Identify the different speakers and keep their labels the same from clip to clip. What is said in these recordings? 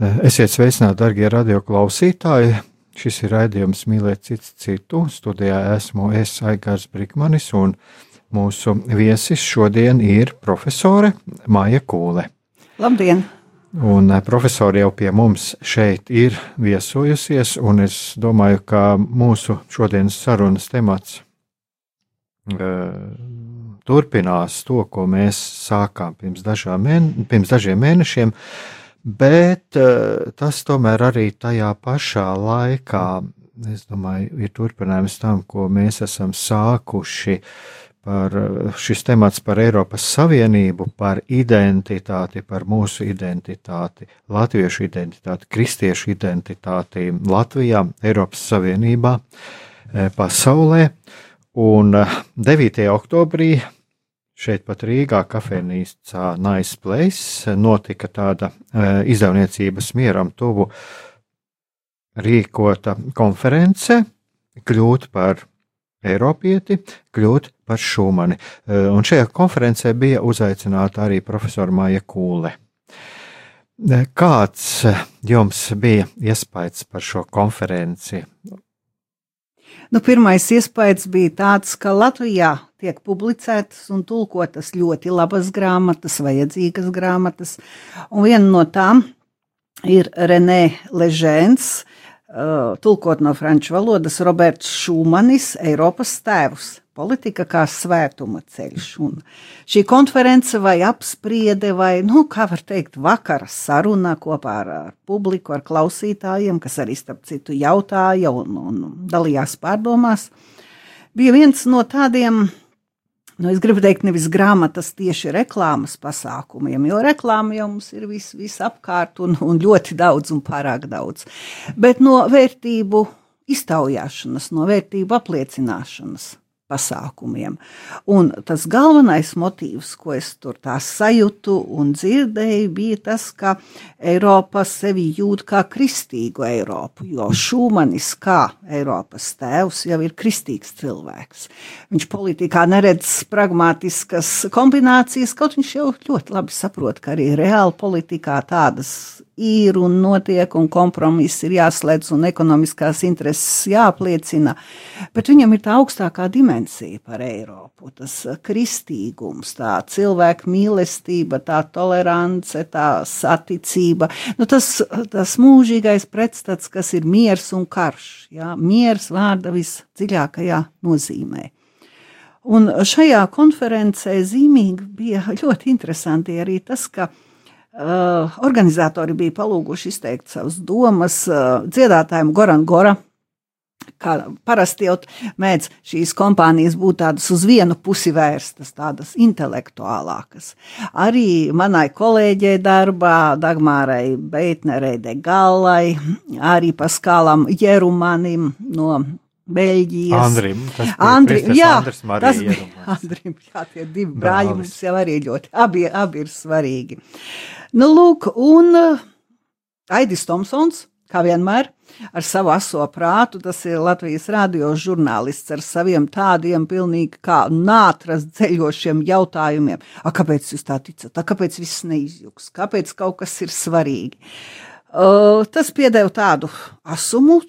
Speaker 1: esiet sveicināti, darbie radioklausītāji! Šis ir raidījums Mīlēt citu citu. Studijā esmu es Aigars Brikmanis un mūsu viesis šodien ir profesore Māja Kūle.
Speaker 2: Labdien!
Speaker 1: Un profesori jau pie mums šeit ir viesojusies, un es domāju, ka mūsu šodienas sarunas temats uh, turpinās to, ko mēs sākām pirms, mēne, pirms dažiem mēnešiem. Uh, bet eh, tas tomēr arī tajā pašā laikā, es domāju, ir turpinājums tam, ko mēs esam sākuši. Par eh, šis temats par Eiropas Savienību, par identitāti, par mūsu identitāti, latviešu identitāti, kristiešu identitāti Latvijā, Eiropas Savienībā, eh, pasaulē. Un 9. oktobrī Šeit pat Rīgā kafejnīcā Nice Place notika tāda e, izdevniecības mieram tuvu rīkota konference kļūt par Eiropieti, kļūt par Šumani. E, un šajā konferencē bija uzaicināta arī profesora Māja Kūle. E, kāds jums bija iespējas par šo konferenci?
Speaker 2: Nu, pirmais iespējas bija tāds, ka Latvijā tiek publicētas un tulkotas ļoti labas grāmatas, vajadzīgas grāmatas, un viena no tām ir Renē Ležēns, uh, tulkot no franču valodas, Roberts Šumanis, Eiropas tēvs politika kā svētuma ceļš. Un šī konference vai apspriede, vai, nu, kā var teikt, vakara saruna kopā ar, ar publiku, ar klausītājiem, kas arī, starp citu, jautāja un, un dalījās pārdomās, bija viens no tādiem. Nu, es gribu teikt, nevis grāmatas, tieši reklāmas pasākumiem, jo reklāma jau mums ir vis, visapkārt un, un ļoti daudz un pārāk daudz. Bet no vērtību iztaujāšanas, no vērtību apliecināšanas pasākumiem. Un tas galvenais motīvs, ko es tur sajūtu un dzirdēju, bija tas, ka Eiropa sevi jūt kā kristīgu Eiropu, jo Šūmanis kā Eiropas tēvs jau ir kristīgs cilvēks. Viņš politikā neredz pragmatiskas kombinācijas, kaut viņš jau ļoti labi saprot, ka arī reāli politikā tādas ir un notiek, un kompromiss ir jāslēdz, un ekonomiskās intereses jāapliecina. Bet viņam ir tā augstākā dimensija par Eiropu, tas kristīgums, tā cilvēka mīlestība, tā tolerance, tā saticība. Nu, tas, tas mūžīgais pretstats, kas ir miers un karš. Jā? Miers vārda visdziļākajā nozīmē. Un šajā konferencē zīmīgi bija ļoti interesanti arī tas, ka Uh, organizatori bija palūguši izteikt savas domas uh, dziedātājiem Goran Gora. Kā parasti jau mēdz šīs kompānijas būt tādas uz vienu pusi vērstas, tādas intelektuālākas. Arī manai kolēģei darbā, Dagmārai Beitnerei de Gallai, arī Paskālam Jerumanim no Beļģijas.
Speaker 1: Andrim, tas
Speaker 2: Andri, jā,
Speaker 1: Andris
Speaker 2: tas bija Andrim, jā, tie divi brāļi mums jau arī ļoti, abi, abi ir svarīgi. Nu, lūk, un uh, Aidis Tomsons, kā vienmēr, ar savu aso prātu, tas ir Latvijas radio žurnālists ar saviem tādiem pilnīgi kā nātras ceļošiem jautājumiem. A, kāpēc jūs tā ticat? A, kāpēc viss neizjūgs? Kāpēc kaut kas ir svarīgi? Uh, tas piedeva tādu asumu,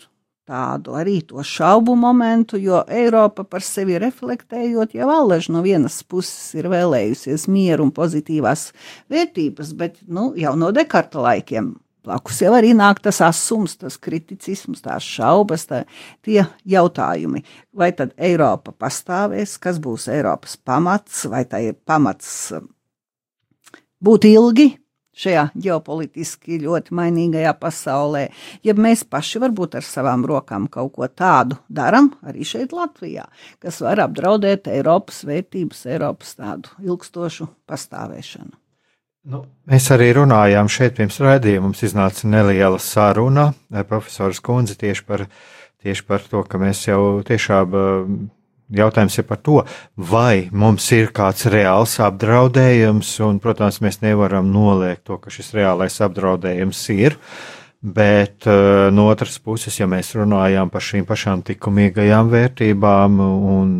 Speaker 2: tādu arī to šaubu momentu, jo Eiropa par sevi reflektējot, jau allaž no vienas puses ir vēlējusies mieru un pozitīvās vērtības, bet nu, jau no dekarta laikiem Blakus jau arī nāk tas asums, tas kriticisms, tās šaubas, tā, tie jautājumi. Vai tad Eiropa pastāvēs, kas būs Eiropas pamats, vai tā ir pamats um, būt ilgi šajā ģeopolitiski ļoti mainīgajā pasaulē, ja mēs paši varbūt ar savām rokām kaut ko tādu darām, arī šeit Latvijā, kas var apdraudēt Eiropas vērtības, Eiropas tādu ilgstošu pastāvēšanu.
Speaker 1: Nu, mēs arī runājām šeit pirms raidījuma. Mums iznāca neliela saruna ar profesoru Skundzi tieši par, tieši par to, ka mēs jau tiešām jautājums ir par to, vai mums ir kāds reāls apdraudējums, un, protams, mēs nevaram noliegt to, ka šis reālais apdraudējums ir. Bet uh, no otras puses, ja mēs runājam par šīm pašām likumīgajām vērtībām un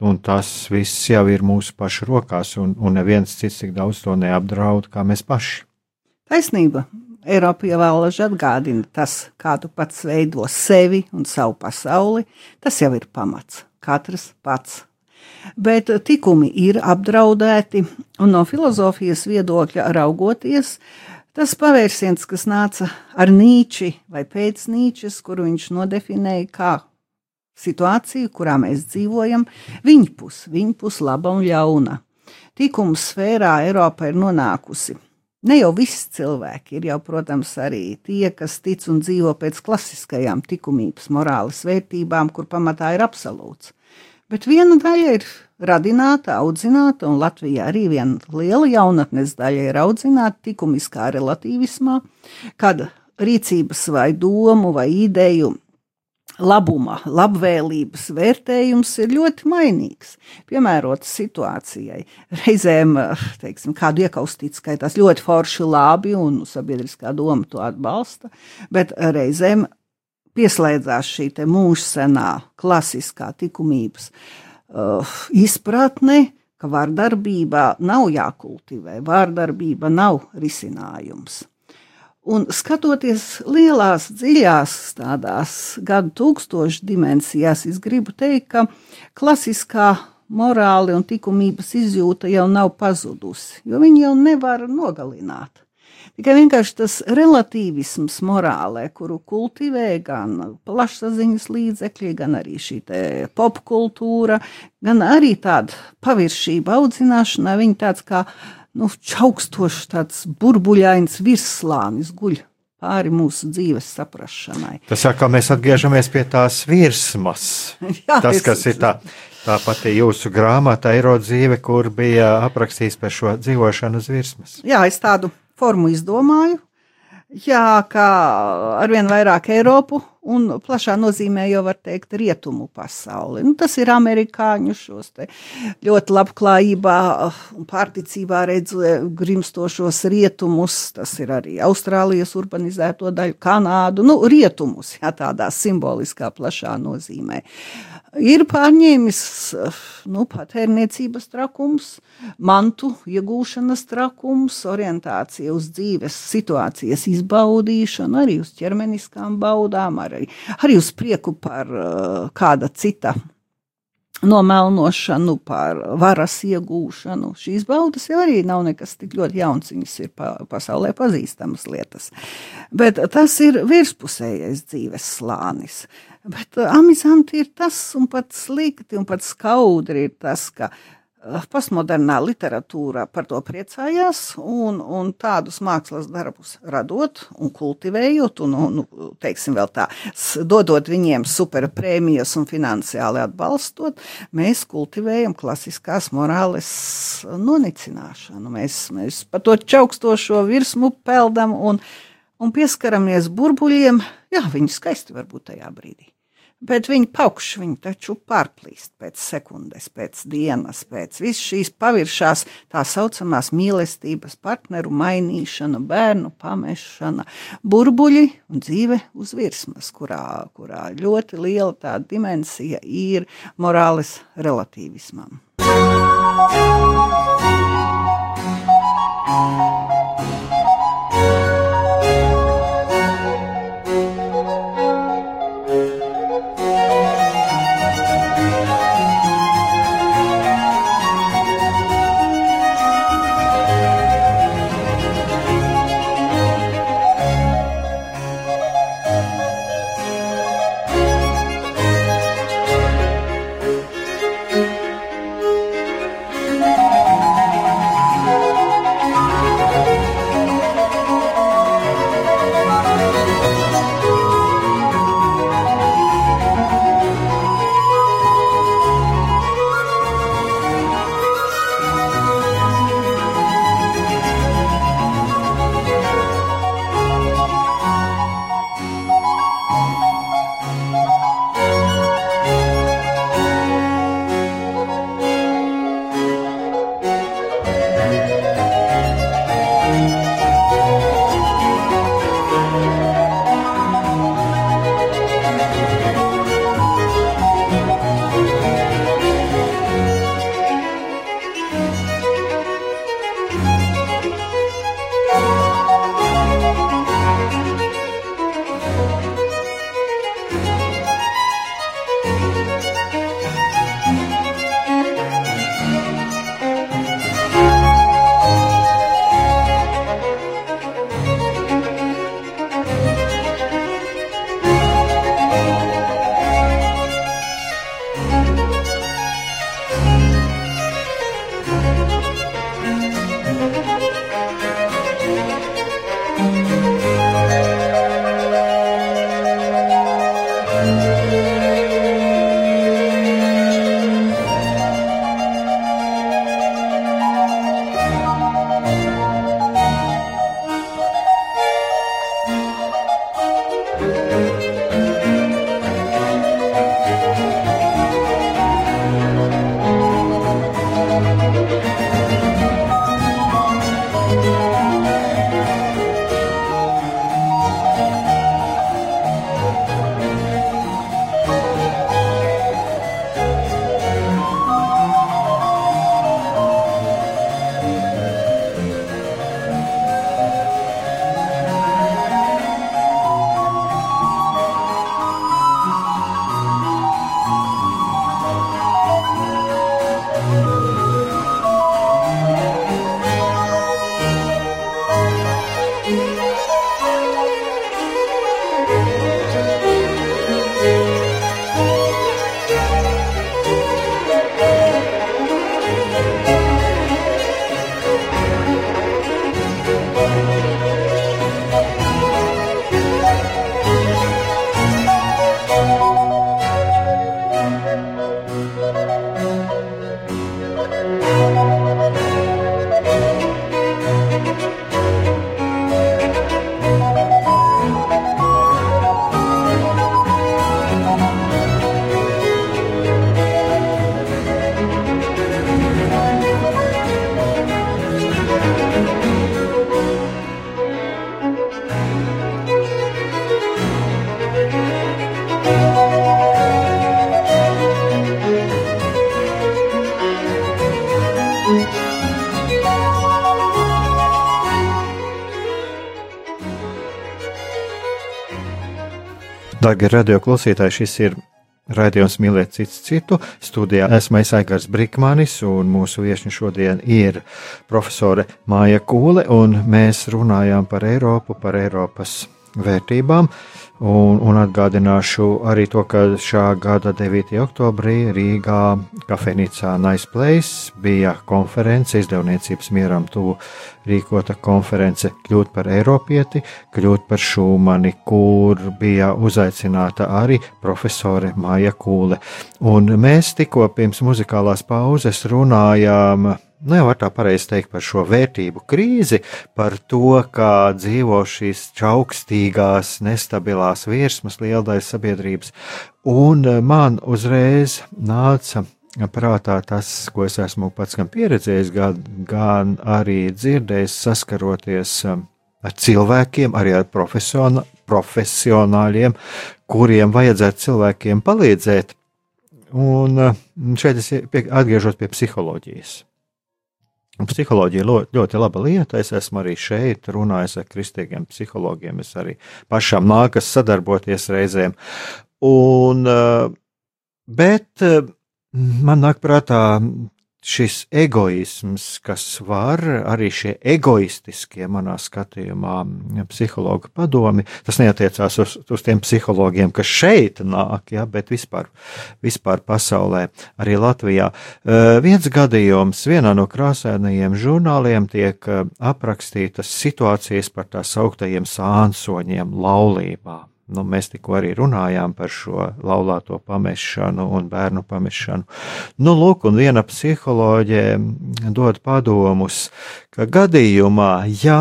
Speaker 1: un tas viss jau ir mūsu pašu rokās, un, un neviens cits tik daudz to neapdraud kā mēs paši.
Speaker 2: Taisnība. Eiropa jau vēlaši atgādina tas, kā tu pats veido sevi un savu pasauli. Tas jau ir pamats. Katrs pats. Bet tikumi ir apdraudēti, un no filozofijas viedokļa raugoties, tas pavērsiens, kas nāca ar Nīči vai pēc Nīčes, kuru viņš nodefinēja kā situāciju, kurā mēs dzīvojam, viņpus, viņpus laba un ļauna. Tikuma sfērā Eiropa ir nonākusi. Ne jau visi cilvēki ir jau, protams, arī tie, kas tic un dzīvo pēc klasiskajām likumības, morāles vērtībām, kur pamatā ir absolūts. Bet viena daļa ir radināta, audzināta, un Latvijā arī viena liela jaunatnes daļa ir audzināta likumiskā relativismā, kad rīcības vai domu vai ideju labuma, labvēlības vērtējums ir ļoti mainīgs, piemērots situācijai. Reizēm, teiksim, kādu iekaustīt skaitās ļoti forši labi, un sabiedriskā doma to atbalsta, bet reizēm pieslēdzās šī mūžsenā, klasiskā likumības uh, izpratne, ka vardarbība nav jākultivē, vardarbība nav risinājums. Un skatoties lielās, dziļās, tādās gadu tūkstošu dimensijās, es gribu teikt, ka klasiskā morāli un likumības izjūta jau nav pazudusi, jo viņi jau nevar nogalināt. Tikai vienkārši tas relativisms morālē, kuru kultivē gan plašsaziņas līdzekļi, gan arī šī popkultūra, gan arī tāda paviršība audzināšanā, viņi tāds kā nu, čaukstošs, tāds burbuļains virslānis guļ pāri mūsu dzīves saprašanai.
Speaker 1: Tas saka, mēs atgriežamies pie tās virsmas. Jā, tas, kas ir tā, tā pati jūsu grāmata, Eiro dzīve, kur bija aprakstīts par šo dzīvošanu uz virsmas.
Speaker 2: Jā, es tādu formu izdomāju. Jā, kā arvien vairāk Eiropu un plašā nozīmē jau var teikt rietumu pasauli. Nu, tas ir amerikāņu šos ļoti labklājībā un pārticībā redzu grimstošos rietumus, tas ir arī Austrālijas urbanizēto daļu, Kanādu, nu, rietumus, jā, tādā simboliskā plašā nozīmē. Uh, ir pārņēmis nu, patērniecības trakums, mantu iegūšanas trakums, orientācija uz dzīves situācijas izbaudīšanu, arī uz ķermeniskām baudām, arī, arī uz prieku par uh, kāda cita nomelnošanu, par varas iegūšanu. Šīs baudas jau arī nav nekas tik ļoti jauns, viņas ir pa, pasaulē pazīstamas lietas. Bet tas ir virspusējais dzīves slānis. Bet uh, amizanti ir tas, un pat slikti, un pat skaudri ir tas, ka postmodernā literatūra par to priecājās, un, un tādus mākslas darbus radot un kultivējot, un, un teiksim, vēl tā, dodot viņiem superprēmijas un finansiāli atbalstot, mēs kultivējam klasiskās morāles nonicināšanu. Mēs, mēs par to čaukstošo virsmu peldam un, un pieskaramies burbuļiem. Jā, viņi skaisti var būt tajā brīdī bet viņi paukš, viņi taču pārplīst pēc sekundes, pēc dienas, pēc visas šīs paviršās tā saucamās mīlestības partneru mainīšana, bērnu pamešana, burbuļi un dzīve uz virsmas, kurā, kurā ļoti liela tā dimensija ir morāles relativismam.
Speaker 1: Darbie radio klausītāji, šis ir raidījums Mīlēt cits citu. Studijā esmu Aigars Brikmanis, un mūsu viesņa šodien ir profesore Māja Kūle, un mēs runājām par Eiropu, par Eiropas vērtībām. Un, un atgādināšu arī to, ka šā gada 9. oktobrī Rīgā kafejnīcā Nice Place bija konference, izdevniecības mieram tuvu rīkota konference Kļūt par Eiropieti, kļūt par Šūmani, kur bija uzaicināta arī profesore Māja Kūle. Un mēs tikko pirms muzikālās pauzes runājām nu, jau tā pareizi teikt par šo vērtību krīzi, par to, kā dzīvo šīs čaukstīgās, nestabilās virsmas lielais sabiedrības. Un eh, man uzreiz nāca prātā tas, ko es esmu pats gan pieredzējis, gan, gan arī dzirdējis, saskaroties eh, ar cilvēkiem, arī ar profesionāļiem, kuriem vajadzētu cilvēkiem palīdzēt. Un eh, šeit es atgriežos pie psiholoģijas. Psiholoģija ļoti laba lieta. Es esmu arī šeit runājis ar kristīgiem psihologiem. Es arī pašam nākas sadarboties reizēm. Un, eh, bet eh, man nāk prātā šis egoisms, kas var arī šie egoistiskie, manā skatījumā, psihologa padomi, tas neatiecās uz, uz tiem psihologiem, kas šeit nāk, ja, bet vispār, vispār pasaulē, arī Latvijā. Uh, viens gadījums vienā no krāsainajiem žurnāliem tiek aprakstītas situācijas par tā sauktajiem sānsoņiem laulībā. Nu, mēs tikko arī runājām par šo laulāto pamešanu un bērnu pamešanu. Nu, lūk, un viena psiholoģē dod padomus, ka gadījumā, ja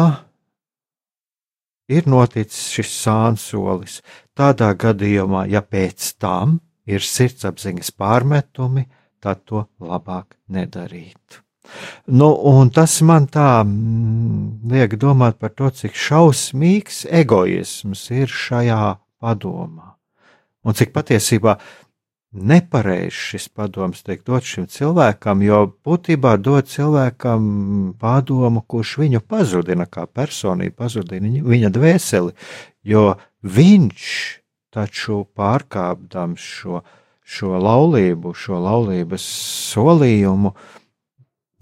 Speaker 1: ir noticis šis sānsolis, tādā gadījumā, ja pēc tam ir sirdsapziņas pārmetumi, tad to labāk nedarīt. Nu, tas man tā mm, liek domāt par to, cik šausmīgs egoisms ir šajā padomā. Un cik patiesībā nepareizs šis padoms tiek dots šim cilvēkam, jo būtībā dod cilvēkam padomu, kurš viņu pazudina kā personību, pazudina viņa dvēseli, jo viņš taču pārkāpdams šo, šo laulību, šo laulības solījumu, uh,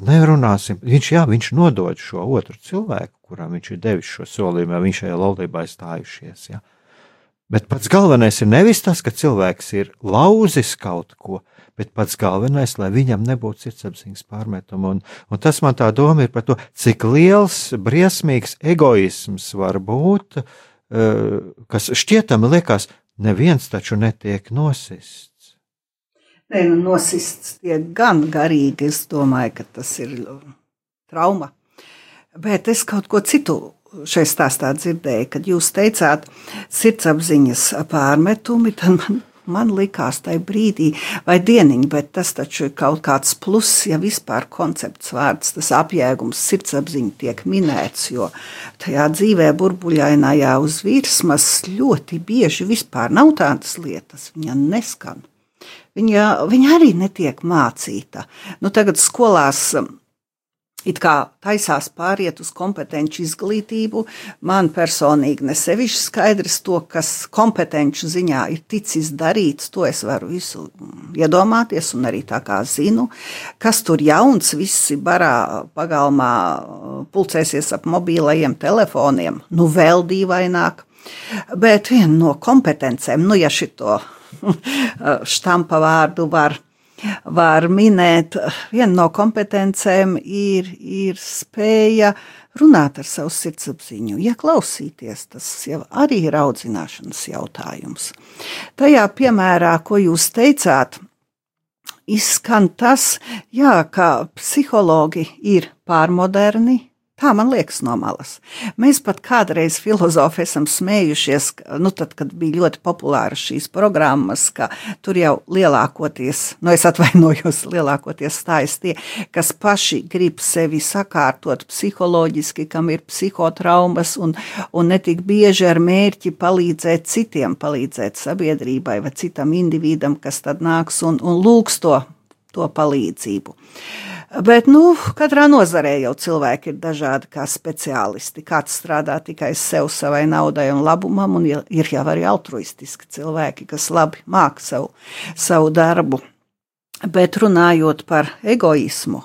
Speaker 1: Nerunāsim. Viņš, jā, viņš nodod šo otru cilvēku, kuram viņš ir devis šo solījumu, ja viņš šajā laulībā ir stājušies. Ja. Bet pats galvenais ir nevis tas, ka cilvēks ir lauzis kaut ko, bet pats galvenais, lai viņam nebūtu sirdsapziņas pārmetuma. Un, un tas man tā doma ir par to, cik liels, briesmīgs egoisms var būt, eh, kas šķietami liekas, neviens taču netiek nosists.
Speaker 2: Nē, nu, nosists tiek gan garīgi. Es domāju, ka tas ir trauma. Bet es kaut ko citu šeit stāstā dzirdēju, kad jūs teicāt sirdsapziņas pārmetumi, man, man likās tajā brīdī, vai dieniņa, bet tas taču ir kaut kāds pluss, ja vispār koncepts vārds, tas apjēgums sirdsapziņa tiek minēts, jo tajā dzīvē burbuļainājā uz virsmas ļoti bieži vispār nav tādas lietas, viņa neskan. Viņa, viņa arī netiek mācīta. Nu, tagad skolās um, it kā taisās pāriet uz kompetenci izglītību. Man personīgi nesevišķi skaidrs to, kas kompetenci ziņā ir ticis darīts, to es varu visu iedomāties un arī tā kā zinu, kas tur jauns, visi barā pagalmā pulcēsies ap mobīlajiem telefoniem, nu vēl dīvaināk. Bet viena no kompetencēm, nu ja šito štampa vārdu var, var minēt. Viena no kompetencēm ir, ir spēja runāt ar savu sirdsapziņu, ieklausīties. Tas jau arī ir audzināšanas jautājums. Tajā piemērā, ko jūs teicāt, izskan tas, jā, ka psihologi ir pārmoderni, Tā man liekas no malas. Mēs pat kādreiz filozofi esam smējušies, nu tad, kad bija ļoti populāras šīs programmas, ka tur jau lielākoties, nu es atvainojos, lielākoties stājas tie, kas paši grib sevi sakārtot psiholoģiski, kam ir psihotraumas un, un netik bieži ar mērķi palīdzēt citiem, palīdzēt sabiedrībai vai citam individam, kas tad nāks un, un lūgs to to palīdzību. Bet nu, katrā nozarē jau cilvēki ir dažādi kā speciālisti. Kāds strādā tikai sev, savai naudai un labumam, un ir jau arī altruistiski cilvēki, kas labi māca savu, savu darbu. Bet runājot par egoismu,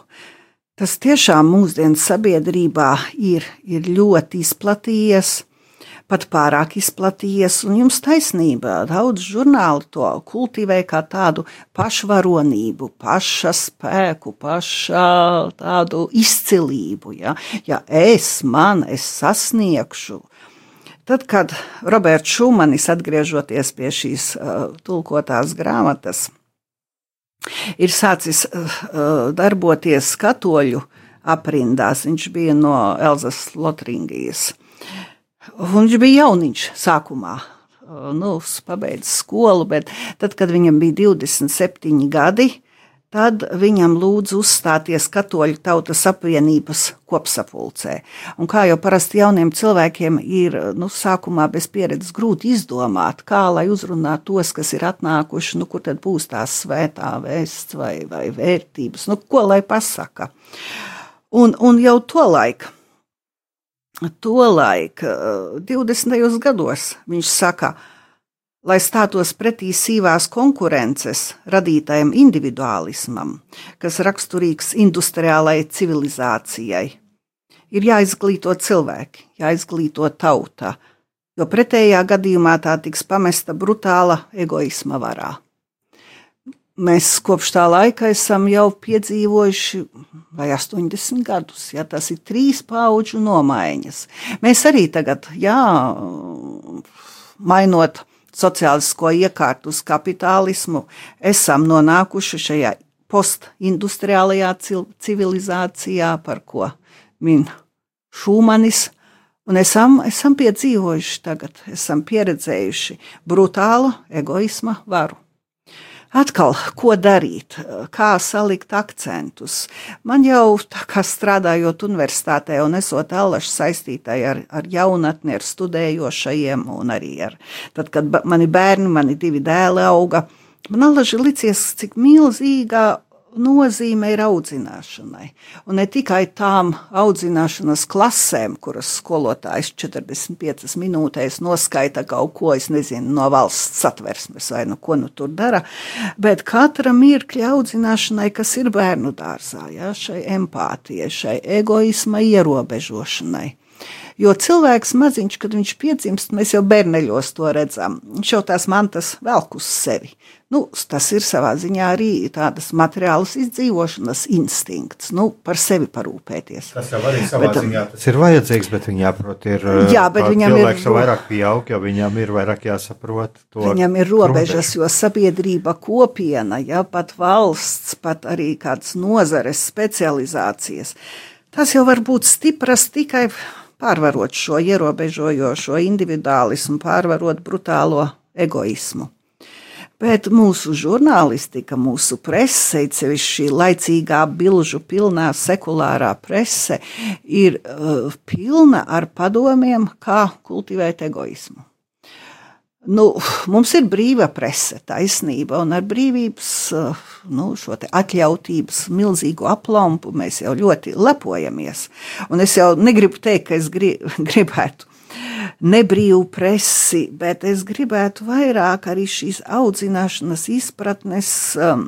Speaker 2: tas tiešām mūsdienu sabiedrībā ir, ir ļoti izplatījies pat pārāk izplatījies, un jums taisnība. Daudz žurnāli to kultivē kā tādu pašvaronību, paša spēku, paša tādu izcilību. Ja, ja es man, es sasniegšu. Tad, kad Roberts Šumanis atgriežoties pie šīs uh, tulkotās grāmatas, ir sācis uh, darboties katoļu aprindās, viņš bija no Elzas Lotringijas. Viņš bija jauniņš sākumā. Nu, pabeidzis skolu, bet tad, kad viņam bija 27 gadi, tad viņam lūdza uzstāties Katoļu tautas apvienības kopsapulcē. Un kā jau parasti jauniem cilvēkiem ir nu, sākumā bez pieredzes grūti izdomāt, kā lai uzrunātu tos, kas ir atnākuši, nu, kur tad būs tās svētā vēsts vai, vai vērtības, nu, ko lai pasaka. Un, un jau to laiku Tolaik, 20. gados, viņš saka, lai stātos pretī sīvās konkurences radītajam individuālismam, kas raksturīgs industriālai civilizācijai. Ir jāizglīto cilvēki, jāizglīto tauta, jo pretējā gadījumā tā tiks pamesta brutāla egoisma varā. Mēs kopš tā laika esam jau piedzīvojuši vai 80 gadus, ja tas ir trīs pauģu nomaiņas. Mēs arī tagad, jā, mainot sociālisko iekārtu uz kapitālismu, esam nonākuši šajā postindustriālajā civilizācijā, par ko min Šūmanis. Un esam, esam piedzīvojuši tagad, esam pieredzējuši brutālu egoisma varu. Atkal, ko darīt, kā salikt akcentus. Man jau tā kā strādājot universitātē un esot allaši saistītai ar, ar jaunatni, ar studējošajiem un arī ar, tad, kad mani bērni, mani divi dēli auga, man allaži licies, cik milzīga nozīme ir audzināšanai. Un ne tikai tām audzināšanas klasēm, kuras skolotājs 45 minūtēs noskaita kaut ko, es nezinu, no valsts satversmes vai no ko nu tur dara, bet katra mirkļa audzināšanai, kas ir bērnu dārzā, ja, šai empātijai, šai egoisma ierobežošanai. Jo cilvēks maziņš, kad viņš piedzimst, mēs jau bērneļos to redzam. Viņš jau tās mantas velk uz sevi. Nu, tas ir savā ziņā arī tādas materiālas izdzīvošanas instinkts, nu, par sevi parūpēties.
Speaker 1: Tas jau arī savā bet, ziņā tas ir vajadzīgs, bet viņam, prot, ir.
Speaker 2: Jā, bet viņam ir.
Speaker 1: Cilvēks jau vairāk pieaug, jo viņam ir vairāk jāsaprot to.
Speaker 2: Viņam ir robežas, jo sabiedrība kopiena, ja pat valsts, pat arī kādas nozares specializācijas. Tas jau var būt stipras tikai pārvarot šo ierobežojošo individuālismu, pārvarot brutālo egoismu. Bet mūsu žurnālistika, mūsu presse, sevišķi šī laicīgā, bilžu pilnā sekulārā presse, ir uh, pilna ar padomiem, kā kultivēt egoismu. Nu, mums ir brīva prese, taisnība, un ar brīvības, uh, nu, šo atļautības milzīgu aplampu mēs jau ļoti lepojamies. Un es jau negribu teikt, ka es gri, gribētu nebrīvu presi, bet es gribētu vairāk arī šīs audzināšanas izpratnes um,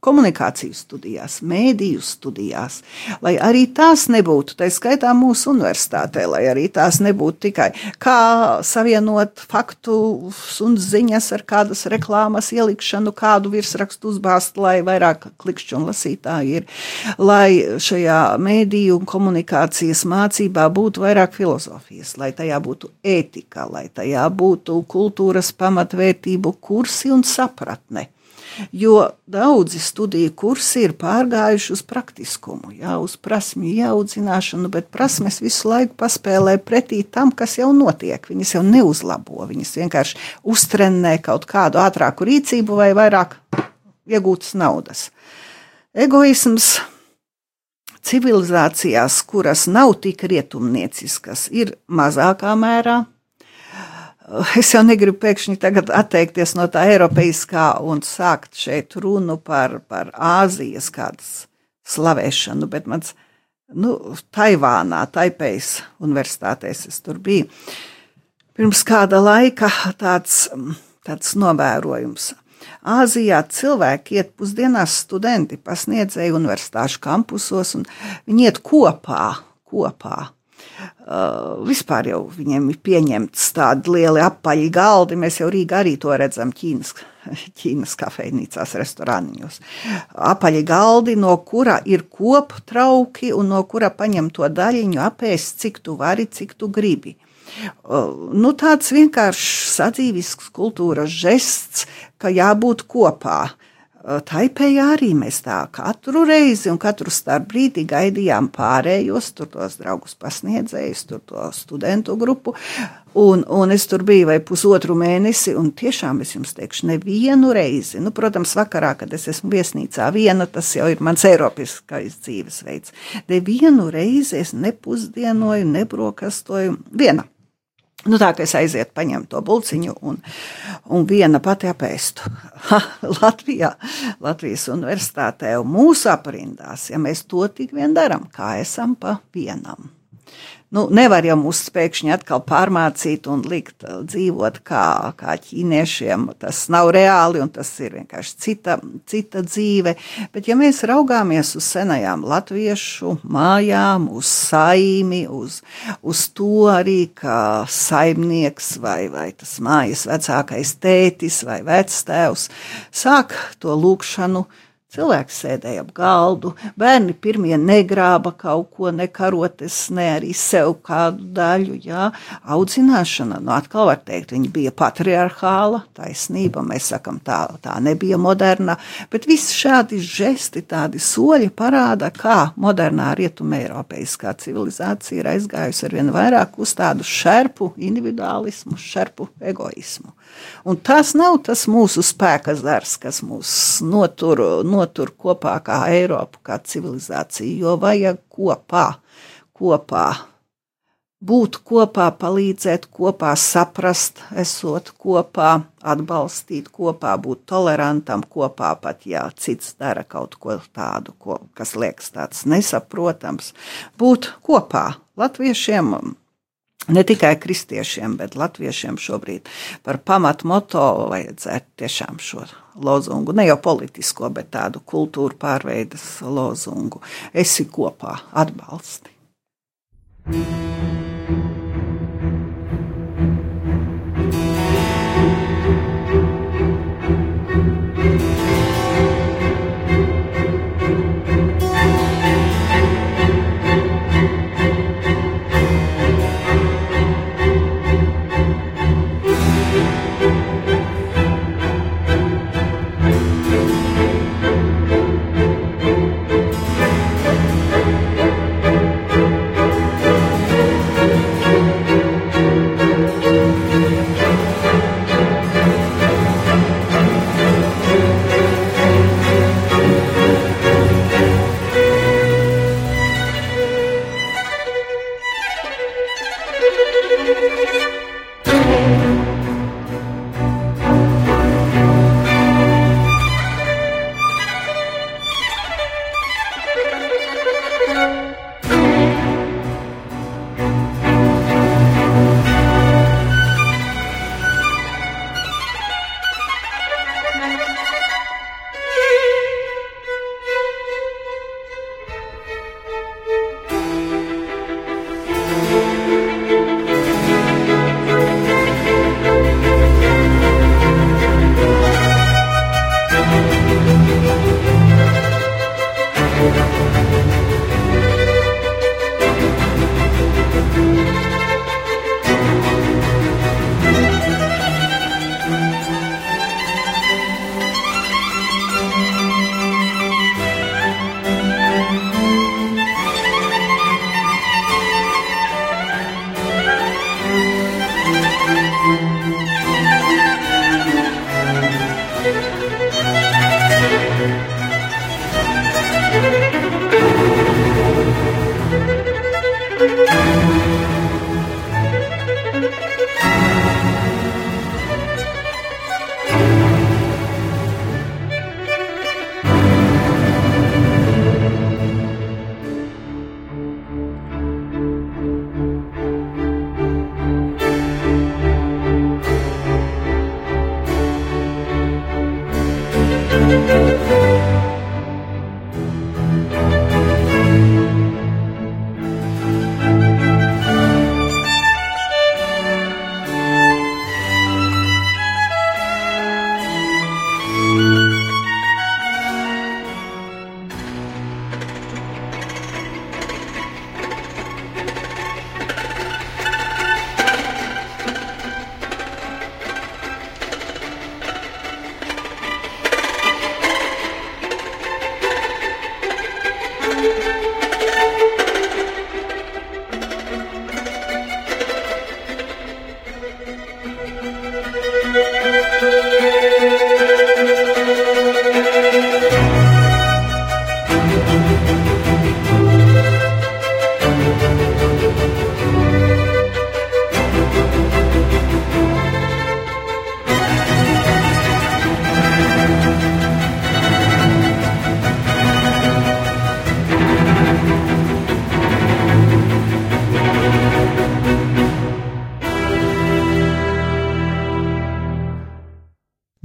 Speaker 2: komunikācijas studijās, mēdīju studijās, lai arī tās nebūtu, tā skaitā mūsu universitātē, lai arī tās nebūtu tikai kā savienot faktus un ziņas ar kādas reklāmas ielikšanu, kādu virsrakstu uzbāzt, lai vairāk klikšķu un lasītāji ir, lai šajā mēdīju un komunikācijas mācībā būtu vairāk filozofijas, lai tajā būtu ētika, lai tajā būtu kultūras pamatvērtību kursi un sapratne jo daudzi studiju kursi ir pārgājuši uz praktiskumu, jā, uz prasmju ieaudzināšanu, bet prasmes visu laiku paspēlē pretī tam, kas jau notiek. Viņas jau neuzlabo, viņas vienkārši uztrenē kaut kādu ātrāku rīcību vai vairāk iegūtas naudas. Egoisms civilizācijās, kuras nav tik rietumnieciskas, ir mazākā mērā es jau negribu pēkšņi atteikties no tā eiropeiskā un sākt šeit runu par, par Āzijas kādas slavēšanu, bet mans, nu, Taivānā, Taipejas universitātēs es tur biju. Pirms kāda laika tāds, tāds novērojums. Āzijā cilvēki iet pusdienās, studenti, pasniedzēji universitāšu kampusos, un viņi iet kopā, kopā Uh, vispār jau viņiem ir pieņemts tādi lieli apaļi galdi. Mēs jau Rīgā arī to redzam Ķīnas, Ķīnas kafejnīcās, restorāniņos. Apaļi galdi, no kura ir kopu trauki un no kura paņem to daļiņu apēst, cik tu vari, cik tu gribi. Uh, nu, tāds vienkāršs sadzīvisks kultūras žests, ka jābūt kopā. Taipējā arī mēs tā katru reizi un katru starp brīdi gaidījām pārējos, tur tos draugus pasniedzējus, tur to studentu grupu. Un, un es tur biju vai pusotru mēnesi, un tiešām es jums teikšu, nevienu reizi. Nu, protams, vakarā, kad es esmu viesnīcā viena, tas jau ir mans eiropiskais dzīvesveids. Nevienu reizi es nepusdienoju, nebrokastoju viena. Nu, tā kā es aizietu, paņemu to buļciņu un, un viena pati apēstu. Ha, Latvijā, Latvijas universitātē un mūsu aprindās, ja mēs to tik vien darām, kā esam pa vienam. Nu, nevar jau mūs pēkšņi atkal pārmācīt un likt uh, dzīvot kā, kā ķīniešiem. Tas nav reāli un tas ir vienkārši cita, cita dzīve. Bet, ja mēs raugāmies uz senajām latviešu mājām, uz saimi, uz, uz to arī, ka saimnieks vai, vai tas mājas vecākais tētis vai vectēvs sāk to lūkšanu Cilvēks sēdēja ap galdu, bērni pirmie negrāba kaut ko, ne karotes, ne arī sev kādu daļu. Jā. Audzināšana, nu atkal var teikt, viņa bija patriarchāla, taisnība, mēs sakam, tā, tā nebija moderna, bet visi šādi žesti, tādi soļi parāda, kā modernā rietuma eiropeiskā civilizācija ir aizgājusi ar vien vairāk uz tādu šerpu individuālismu, šerpu egoismu. Un tas nav tas mūsu spēka zars, kas mūs notur, notur kopā kā Eiropu, kā civilizāciju, jo vajag kopā, kopā būt kopā, palīdzēt kopā, saprast, esot kopā, atbalstīt kopā, būt tolerantam kopā, pat ja cits dara kaut ko tādu, ko, kas liekas tāds nesaprotams. Būt kopā. Latviešiem ne tikai kristiešiem, bet latviešiem šobrīd par pamatu moto vajadzētu tiešām šo lozungu, ne jau politisko, bet tādu kultūru pārveidas lozungu. Esi kopā, atbalsti.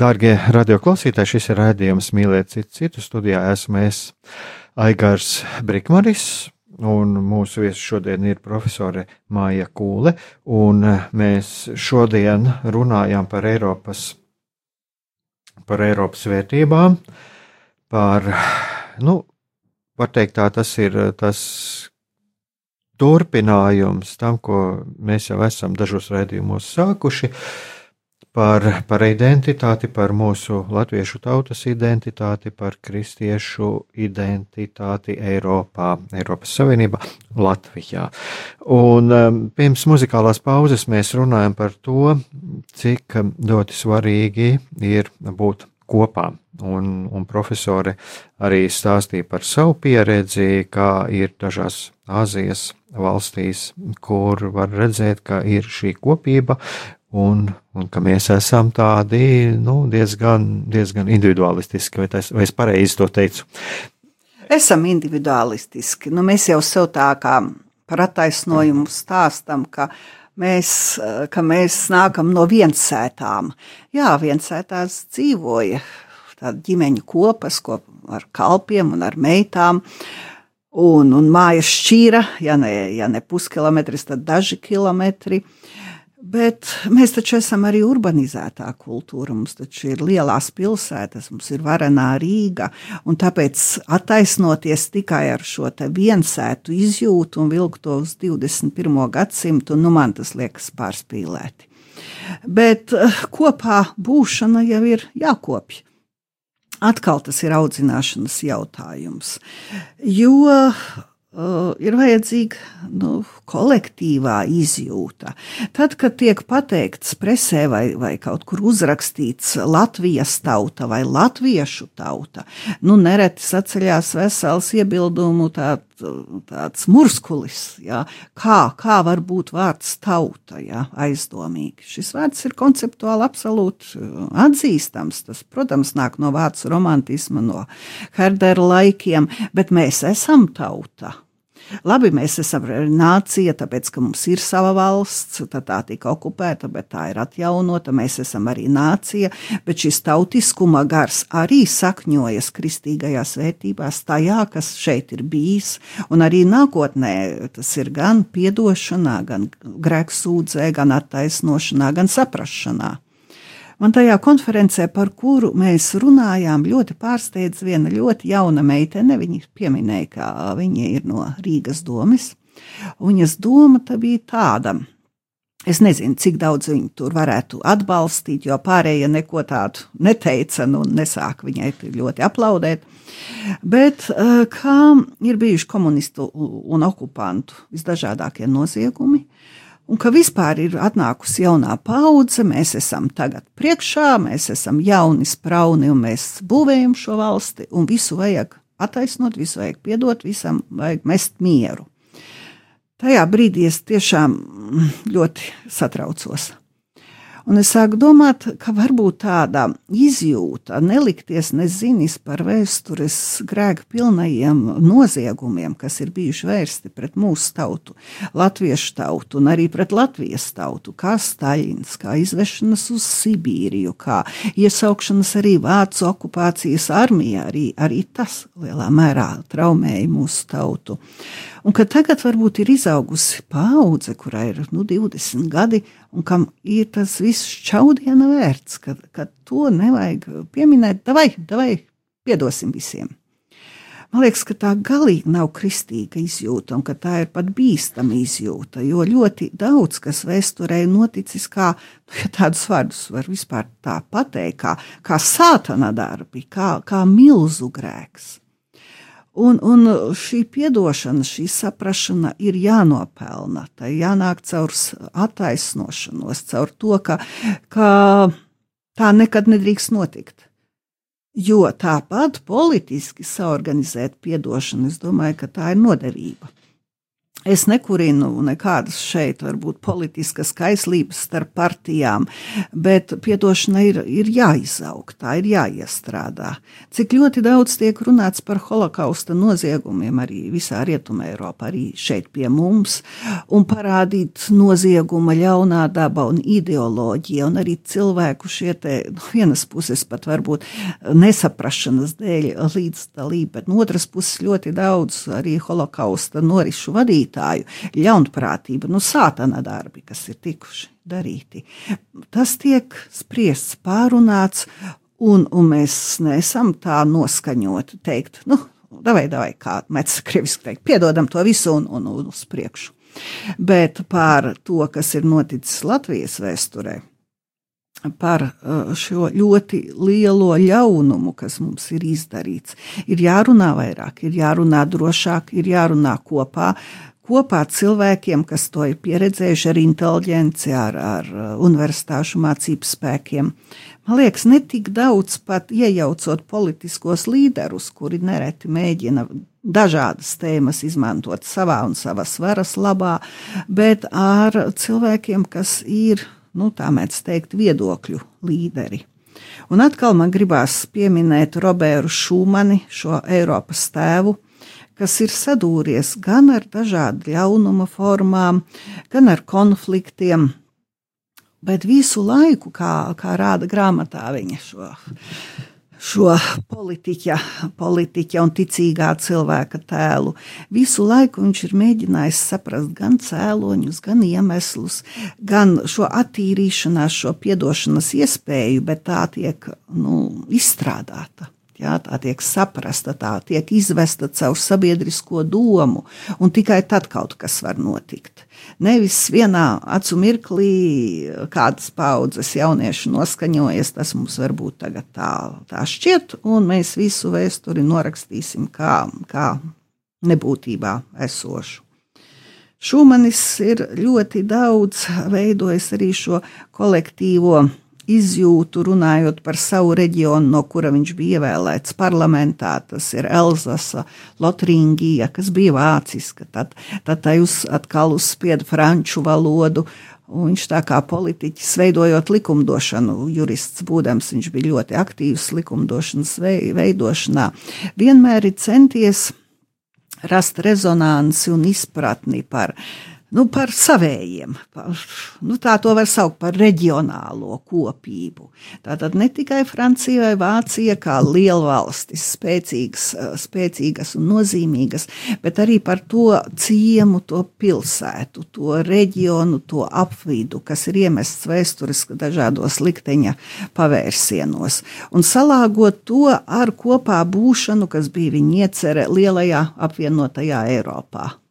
Speaker 1: Dārgie radioklausītāji, šis ir raidījums Mīlēt citu citu studijā. Esmu es Aigars Brikmaris, un mūsu viesis šodien ir profesore Māja Kūle, un mēs šodien runājam par Eiropas, par Eiropas vērtībām, par, nu, var teikt tā, tas ir tas turpinājums tam, ko mēs jau esam dažos raidījumos sākuši. Uh, par, par identitāti, par mūsu latviešu tautas identitāti, par kristiešu identitāti Eiropā, Eiropas Savienībā, Latvijā. Un um, pirms muzikālās pauzes mēs runājam par to, cik ļoti svarīgi ir būt kopā. Un, un profesori arī stāstīja par savu pieredzi, kā ir dažās Āzijas valstīs, kur var redzēt, ka ir šī kopība, un, un ka mēs esam tādi nu, diezgan, diezgan individualistiski, vai, tas, vai es pareizi to teicu?
Speaker 2: Esam individualistiski. Nu, mēs jau sev tā kā par attaisnojumu stāstam, ka mēs, ka mēs nākam no viensētām. Jā, viensētās dzīvoja tāda ģimeņa kopas, ko ar kalpiem un ar meitām. Un, un mājas šķīra, ja ne, ja ne puskilometrs, tad daži kilometri. Uh, Bet mēs taču esam arī urbanizētā kultūra. Mums taču ir lielās pilsētas, mums ir varenā Rīga. Tāpēc attaisnoties tikai ar šo viensētu izjūtu un vilkt to uz 21. gadsimtu, nu man tas liekas pārspīlēti. Bet eh, kopā būšana jau ir jākopja. Atkal tas ir audzināšanas jautājums. Jo ir vajadzīga nu, kolektīvā izjūta. Tad, kad tiek pateikts presē vai, vai kaut kur uzrakstīts Latvijas tauta vai latviešu tauta, nu, nereti saceļās vesels iebildumu tā, tāds murskulis, jā, kā, kā var būt vārds tauta, jā, aizdomīgi. Šis vārds ir konceptuāli absolūti atzīstams. Tas, protams, nāk no vācu romantisma, no Herdera laikiem, bet mēs esam tauta. Labi, mēs esam nācija, tāpēc, ka mums ir sava valsts, tad tā tika okupēta, bet tā ir atjaunota. Mēs esam arī nācija, bet šis tautiskuma gars arī sakņojas kristīgajās vērtībās, tajā, kas šeit ir bijis, un arī nākotnē tas ir gan piedošanā, gan grēksūdzē, gan attaisnošanā, gan saprašanā. Man tajā konferencē, par kuru mēs runājām, ļoti pārsteidz viena ļoti jauna meitene. Viņa pieminēja, ka viņa ir no Rīgas domas. Viņas doma bija tāda. Es nezinu, cik daudz viņu tur varētu atbalstīt, jo pārējie neko tādu neteica, nu, nesāka viņai ļoti aplaudēt. Bet eh, kā ir bijuši komunistu un okupantu visdažādākie noziegumi, un ka vispār ir atnākusi jaunā paudze, mēs esam tagad priekšā, mēs esam jauni sprauni un mēs būvējam šo valsti, un visu vajag attaisnot, visu vajag piedot, visam vajag mest mieru. Tajā brīdī es tiešām ļoti satraucos. Un es sāku domāt, ka varbūt tāda izjūta, nelikties nezinis par vēstures grēku pilnajiem noziegumiem, kas ir bijuši vērsti pret mūsu tautu, latviešu tautu un arī pret Latvijas tautu, kā Staļins, kā izvešanas uz Sibīriju, kā iesaukšanas arī Vācu okupācijas armijā, arī, arī tas lielā mērā traumēja mūsu tautu. Un ka tagad varbūt ir izaugusi paudze, kurai ir nu, 20 gadi, un kam ir tas viss čaudiena vērts, ka, ka to nevajag pieminēt, davai, piedosim visiem. Man liekas, ka tā galīgi nav kristīga izjūta, un ka tā ir pat bīstama izjūta, jo ļoti daudz kas vēsturē ir noticis, kā nu, ja tādus vārdus var vispār tā pateikt, kā, kā sātana darbi, kā, kā milzu grēks. Un, un šī atdošana, šī saprāšana ir jānopelna. Tā jānāk caur attaisnošanos, caur to, ka, ka tā nekad nedrīkst notikt. Jo tāpat politiski saorganizēt atdošanu, es domāju, ka tā ir nodevība. Es nekurinu nekādas šeit, varbūt politiskas kaislības starp partijām, bet piedošana ir, ir jāizaug, tā ir jāiestrādā. Cik ļoti daudz tiek runāts par holokausta noziegumiem arī visā Rietumē Eiropā, arī šeit pie mums, un parādīt nozieguma ļaunā daba un ideoloģija, un arī cilvēku šie te, no vienas puses pat varbūt nesaprašanas dēļ līdzdalība, bet no otras puses ļoti daudz arī holokausta norišu vadīt vadītāju ļaunprātība, nu, sātana darbi, kas ir tikuši darīti. Tas tiek spriests, pārunāts, un, un mēs neesam tā noskaņoti teikt, nu, davai, davai, kā mēs krieviski teikt, piedodam to visu un, un, un uz priekšu. Bet par to, kas ir noticis Latvijas vēsturē, par uh, šo ļoti lielo ļaunumu, kas mums ir izdarīts. Ir jārunā vairāk, ir jārunā drošāk, ir jārunā kopā, kopā cilvēkiem, kas to ir pieredzējuši ar inteligenci, ar, ar uh, universitāšu mācību spēkiem. Man liekas, ne tik daudz pat iejaucot politiskos līderus, kuri nereti mēģina dažādas tēmas izmantot savā un savas varas labā, bet ar cilvēkiem, kas ir, nu, tā mēdz teikt, viedokļu līderi. Un atkal man gribās pieminēt Robertu Šūmani, šo Eiropas tēvu, kas ir sadūries gan ar dažādu ļaunuma formām, gan ar konfliktiem, bet visu laiku, kā, kā rāda grāmatā, viņa šo, šo politiķa, politiķa un ticīgā cilvēka tēlu. Visu laiku viņš ir mēģinājis saprast gan cēloņus, gan iemeslus, gan šo attīrīšanās, šo piedošanas iespēju, bet tā tiek nu, izstrādāta. Jā, tā tiek saprasta, tā tiek izvesta caur sabiedrisko domu, un tikai tad kaut kas var notikt. Nevis vienā acu mirklī kādas paudzes jaunieši noskaņojas, tas mums varbūt tagad tā, tā šķiet, un mēs visu vēsturi norakstīsim kā, kā nebūtībā esošu. Šumanis ir ļoti daudz veidojis arī šo kolektīvo izjūtu, runājot par savu reģionu, no kura viņš bija ievēlēts parlamentā. Tas ir Elzasa, Lotringija, kas bija vāciska, tad, tad tai uz, atkal uzspieda franču valodu. Un viņš tā kā politiķis, veidojot likumdošanu, jurists būdams, viņš bija ļoti aktīvs likumdošanas veidošanā, vienmēr ir centies rast rezonanci un izpratni par viņa nu, par savējiem. Par, nu, tā to var saukt par reģionālo kopību. Tātad ne tikai Francija vai Vācija kā liela valstis, spēcīgas, eh, spēcīgas un nozīmīgas, bet arī par to ciemu, to pilsētu, to reģionu, to apvidu, kas ir iemests vēstures dažādos likteņa pavērsienos. Un salāgot to ar kopā būšanu, kas bija viņa iecerē lielajā apvienotajā Eiropā.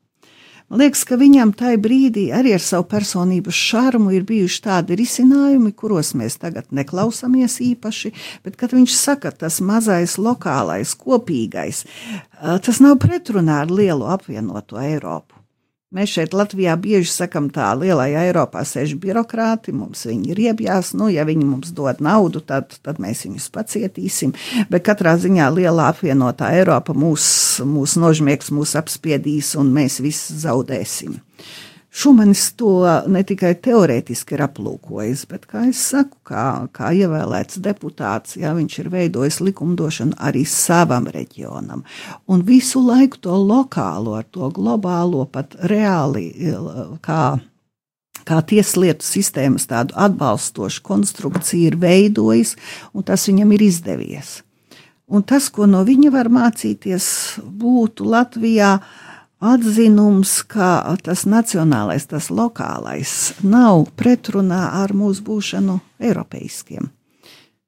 Speaker 2: Man liekas, ka viņam tajā brīdī arī ar savu personības šarmu ir bijuši tādi risinājumi, kuros mēs tagad neklausāmies īpaši, bet kad viņš saka, tas mazais, lokālais, kopīgais, tas nav pretrunā ar lielu apvienoto Eiropu. Mēs šeit Latvijā bieži sakam, tā lielajā Eiropā sēž birokrāti, mums viņi ir iebjās, nu, ja viņi mums dod naudu, tad, tad mēs viņus pacietīsim. Bet katrā ziņā lielā apvienotā Eiropa mūs, mūs nožmiegs, mūs apspiedīs un mēs visi zaudēsim. Šumanis to ne tikai teorētiski ir aplūkojis, bet, kā jau saku, kā, kā ievēlēts deputāts, jā, viņš ir veidojis likumdošanu arī savam reģionam. Un visu laiku to lokālo, ar to globālo, pat reāli kā kā tieslietu sistēmas tādu atbalstošu konstrukciju ir veidojis, un tas viņam ir izdevies. Un tas, ko no viņa var mācīties, būtu Latvijā uh, atzinums, ka tas nacionālais, tas lokālais nav pretrunā ar mūsu būšanu eiropeiskiem.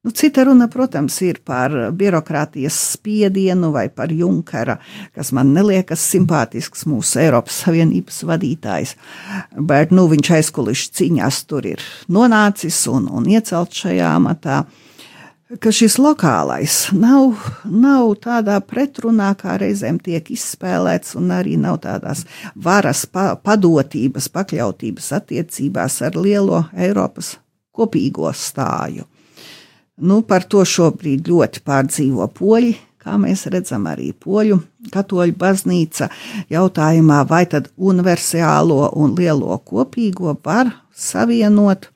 Speaker 2: Nu, cita runa, protams, ir par birokrātijas spiedienu vai par Junkara, kas man neliekas simpātisks mūsu Eiropas Savienības vadītājs. Bet nu, viņš aizkulisks cīņās tur ir nonācis un, un iecelts šajā amatā. Uh, ka šis lokālais nav, nav tādā pretrunā, kā reizēm tiek izspēlēts, un arī nav tādās varas pa, padotības, pakļautības attiecībās ar lielo Eiropas kopīgo stāju. Nu, par to šobrīd ļoti pārdzīvo poļi, kā mēs redzam arī poļu katoļu baznīca jautājumā, vai tad universālo un lielo kopīgo var savienot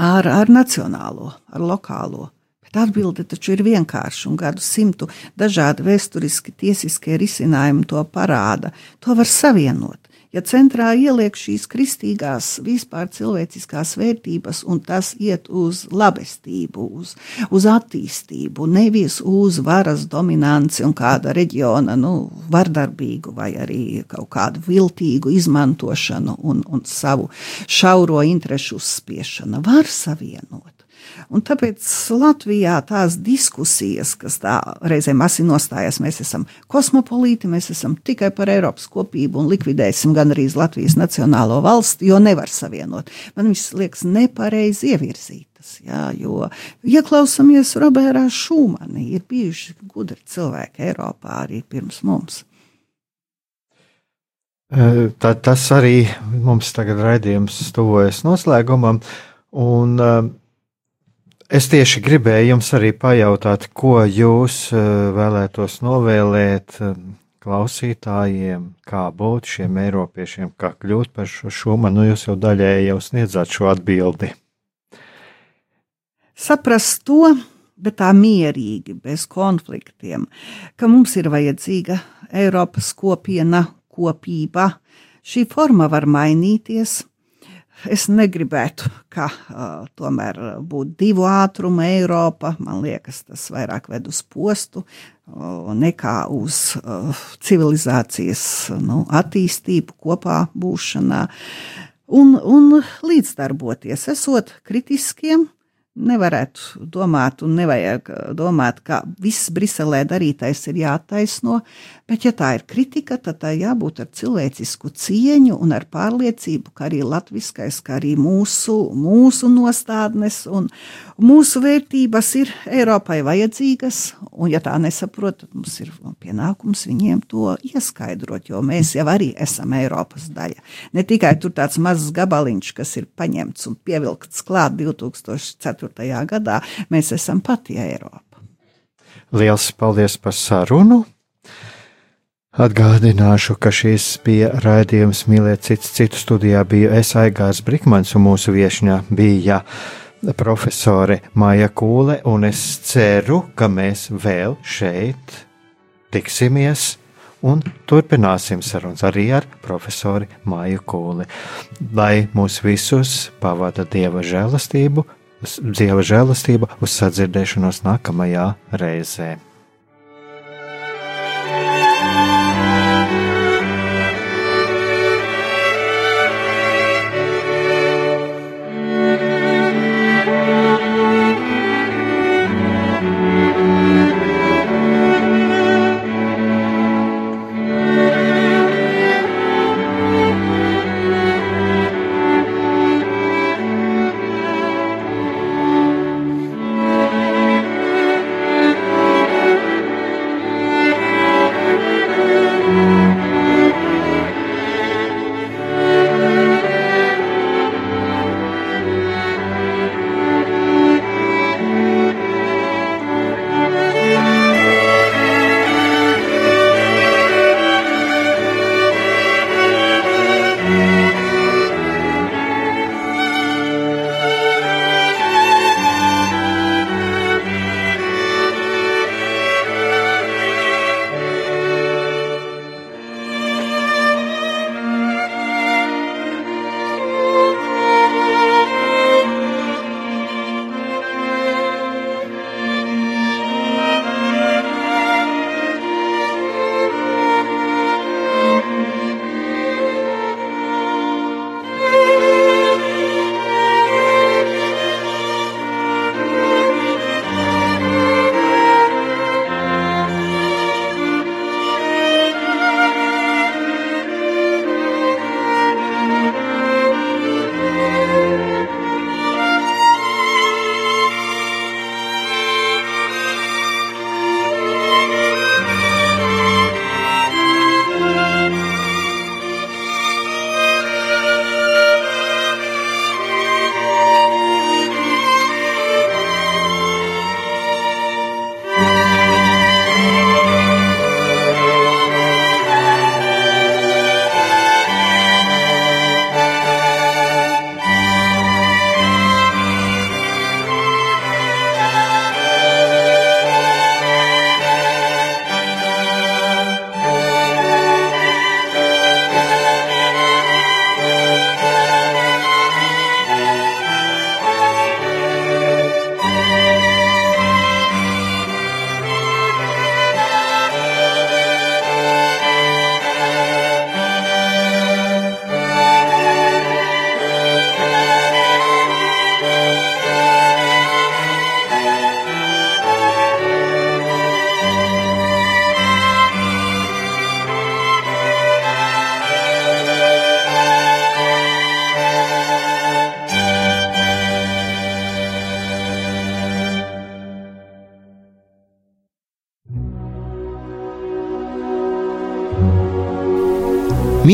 Speaker 2: ar, ar nacionālo, ar lokālo. Bet atbilde taču ir vienkārša un gadu simtu dažādi vēsturiski tiesiskie risinājumi to parāda. To var savienot ja centrā ieliek šīs kristīgās, vispār cilvēciskās vērtības, un tas iet uz labestību, uz, uz attīstību, nevis uz varas dominanci un kāda reģiona nu, vardarbīgu vai arī kaut kādu viltīgu izmantošanu un, un savu šauro interešu uzspiešanu, var savienot. Un tāpēc Latvijā tās diskusijas, kas tā reizēm asinostājas, mēs esam kosmopolīti, mēs esam tikai par Eiropas kopību un likvidēsim gan arī Latvijas nacionālo valsti, jo nevar savienot. Man viss liekas nepareizi ievirzītas. Jā, jo ieklausāmies Robertā Šūmanī, ir bijuši gudri cilvēki Eiropā arī pirms mums.
Speaker 1: Tā, tas arī mums tagad raidījums tuvojas noslēgumam. Un, uh, Es tieši gribēju jums arī pajautāt, ko jūs eh, vēlētos novēlēt eh, klausītājiem, kā būt šiem eiropiešiem, kā kļūt par šo šumu. Nu, jūs jau daļēji jau sniedzāt šo atbildi.
Speaker 2: Saprast to, bet tā mierīgi, bez konfliktiem, ka mums ir vajadzīga Eiropas kopiena, kopība. Šī forma var mainīties, Es negribētu, ka uh, tomēr būtu divu ātrumu Eiropa. Man liekas, tas vairāk ved uz postu uh, nekā uz uh, civilizācijas nu, attīstību, kopā būšanā. Un, un līdzdarboties, esot kritiskiem, nevarētu domāt, un nevajag domāt, ka viss Briselē darītais ir jātaisno, bet, ja tā ir kritika, tad tā jābūt ar cilvēcisku cieņu un ar pārliecību, ka arī latviskais, ka arī mūsu, mūsu nostādnes un mūsu vērtības ir Eiropai vajadzīgas, un ja tā nesaprot, tad mums ir pienākums viņiem to ieskaidrot, jo mēs jau arī esam Eiropas daļa. Ne tikai tur tāds mazs gabaliņš, kas ir paņemts un pievilkts klāt 2004. 2004. gadā, mēs esam pati Eiropa.
Speaker 1: Liels paldies par sarunu! Atgādināšu, ka šis bija raidījums Mīlēt cits citu studijā bija es Aigārs Brikmans un mūsu viešņā bija profesore Māja Kūle, un es ceru, ka mēs vēl šeit tiksimies un turpināsim sarunas arī ar profesori Māju Kūli. Lai mūs visus pavada Dieva žēlastību, Dieva žēlastība uz sadzirdēšanos nākamajā reizē.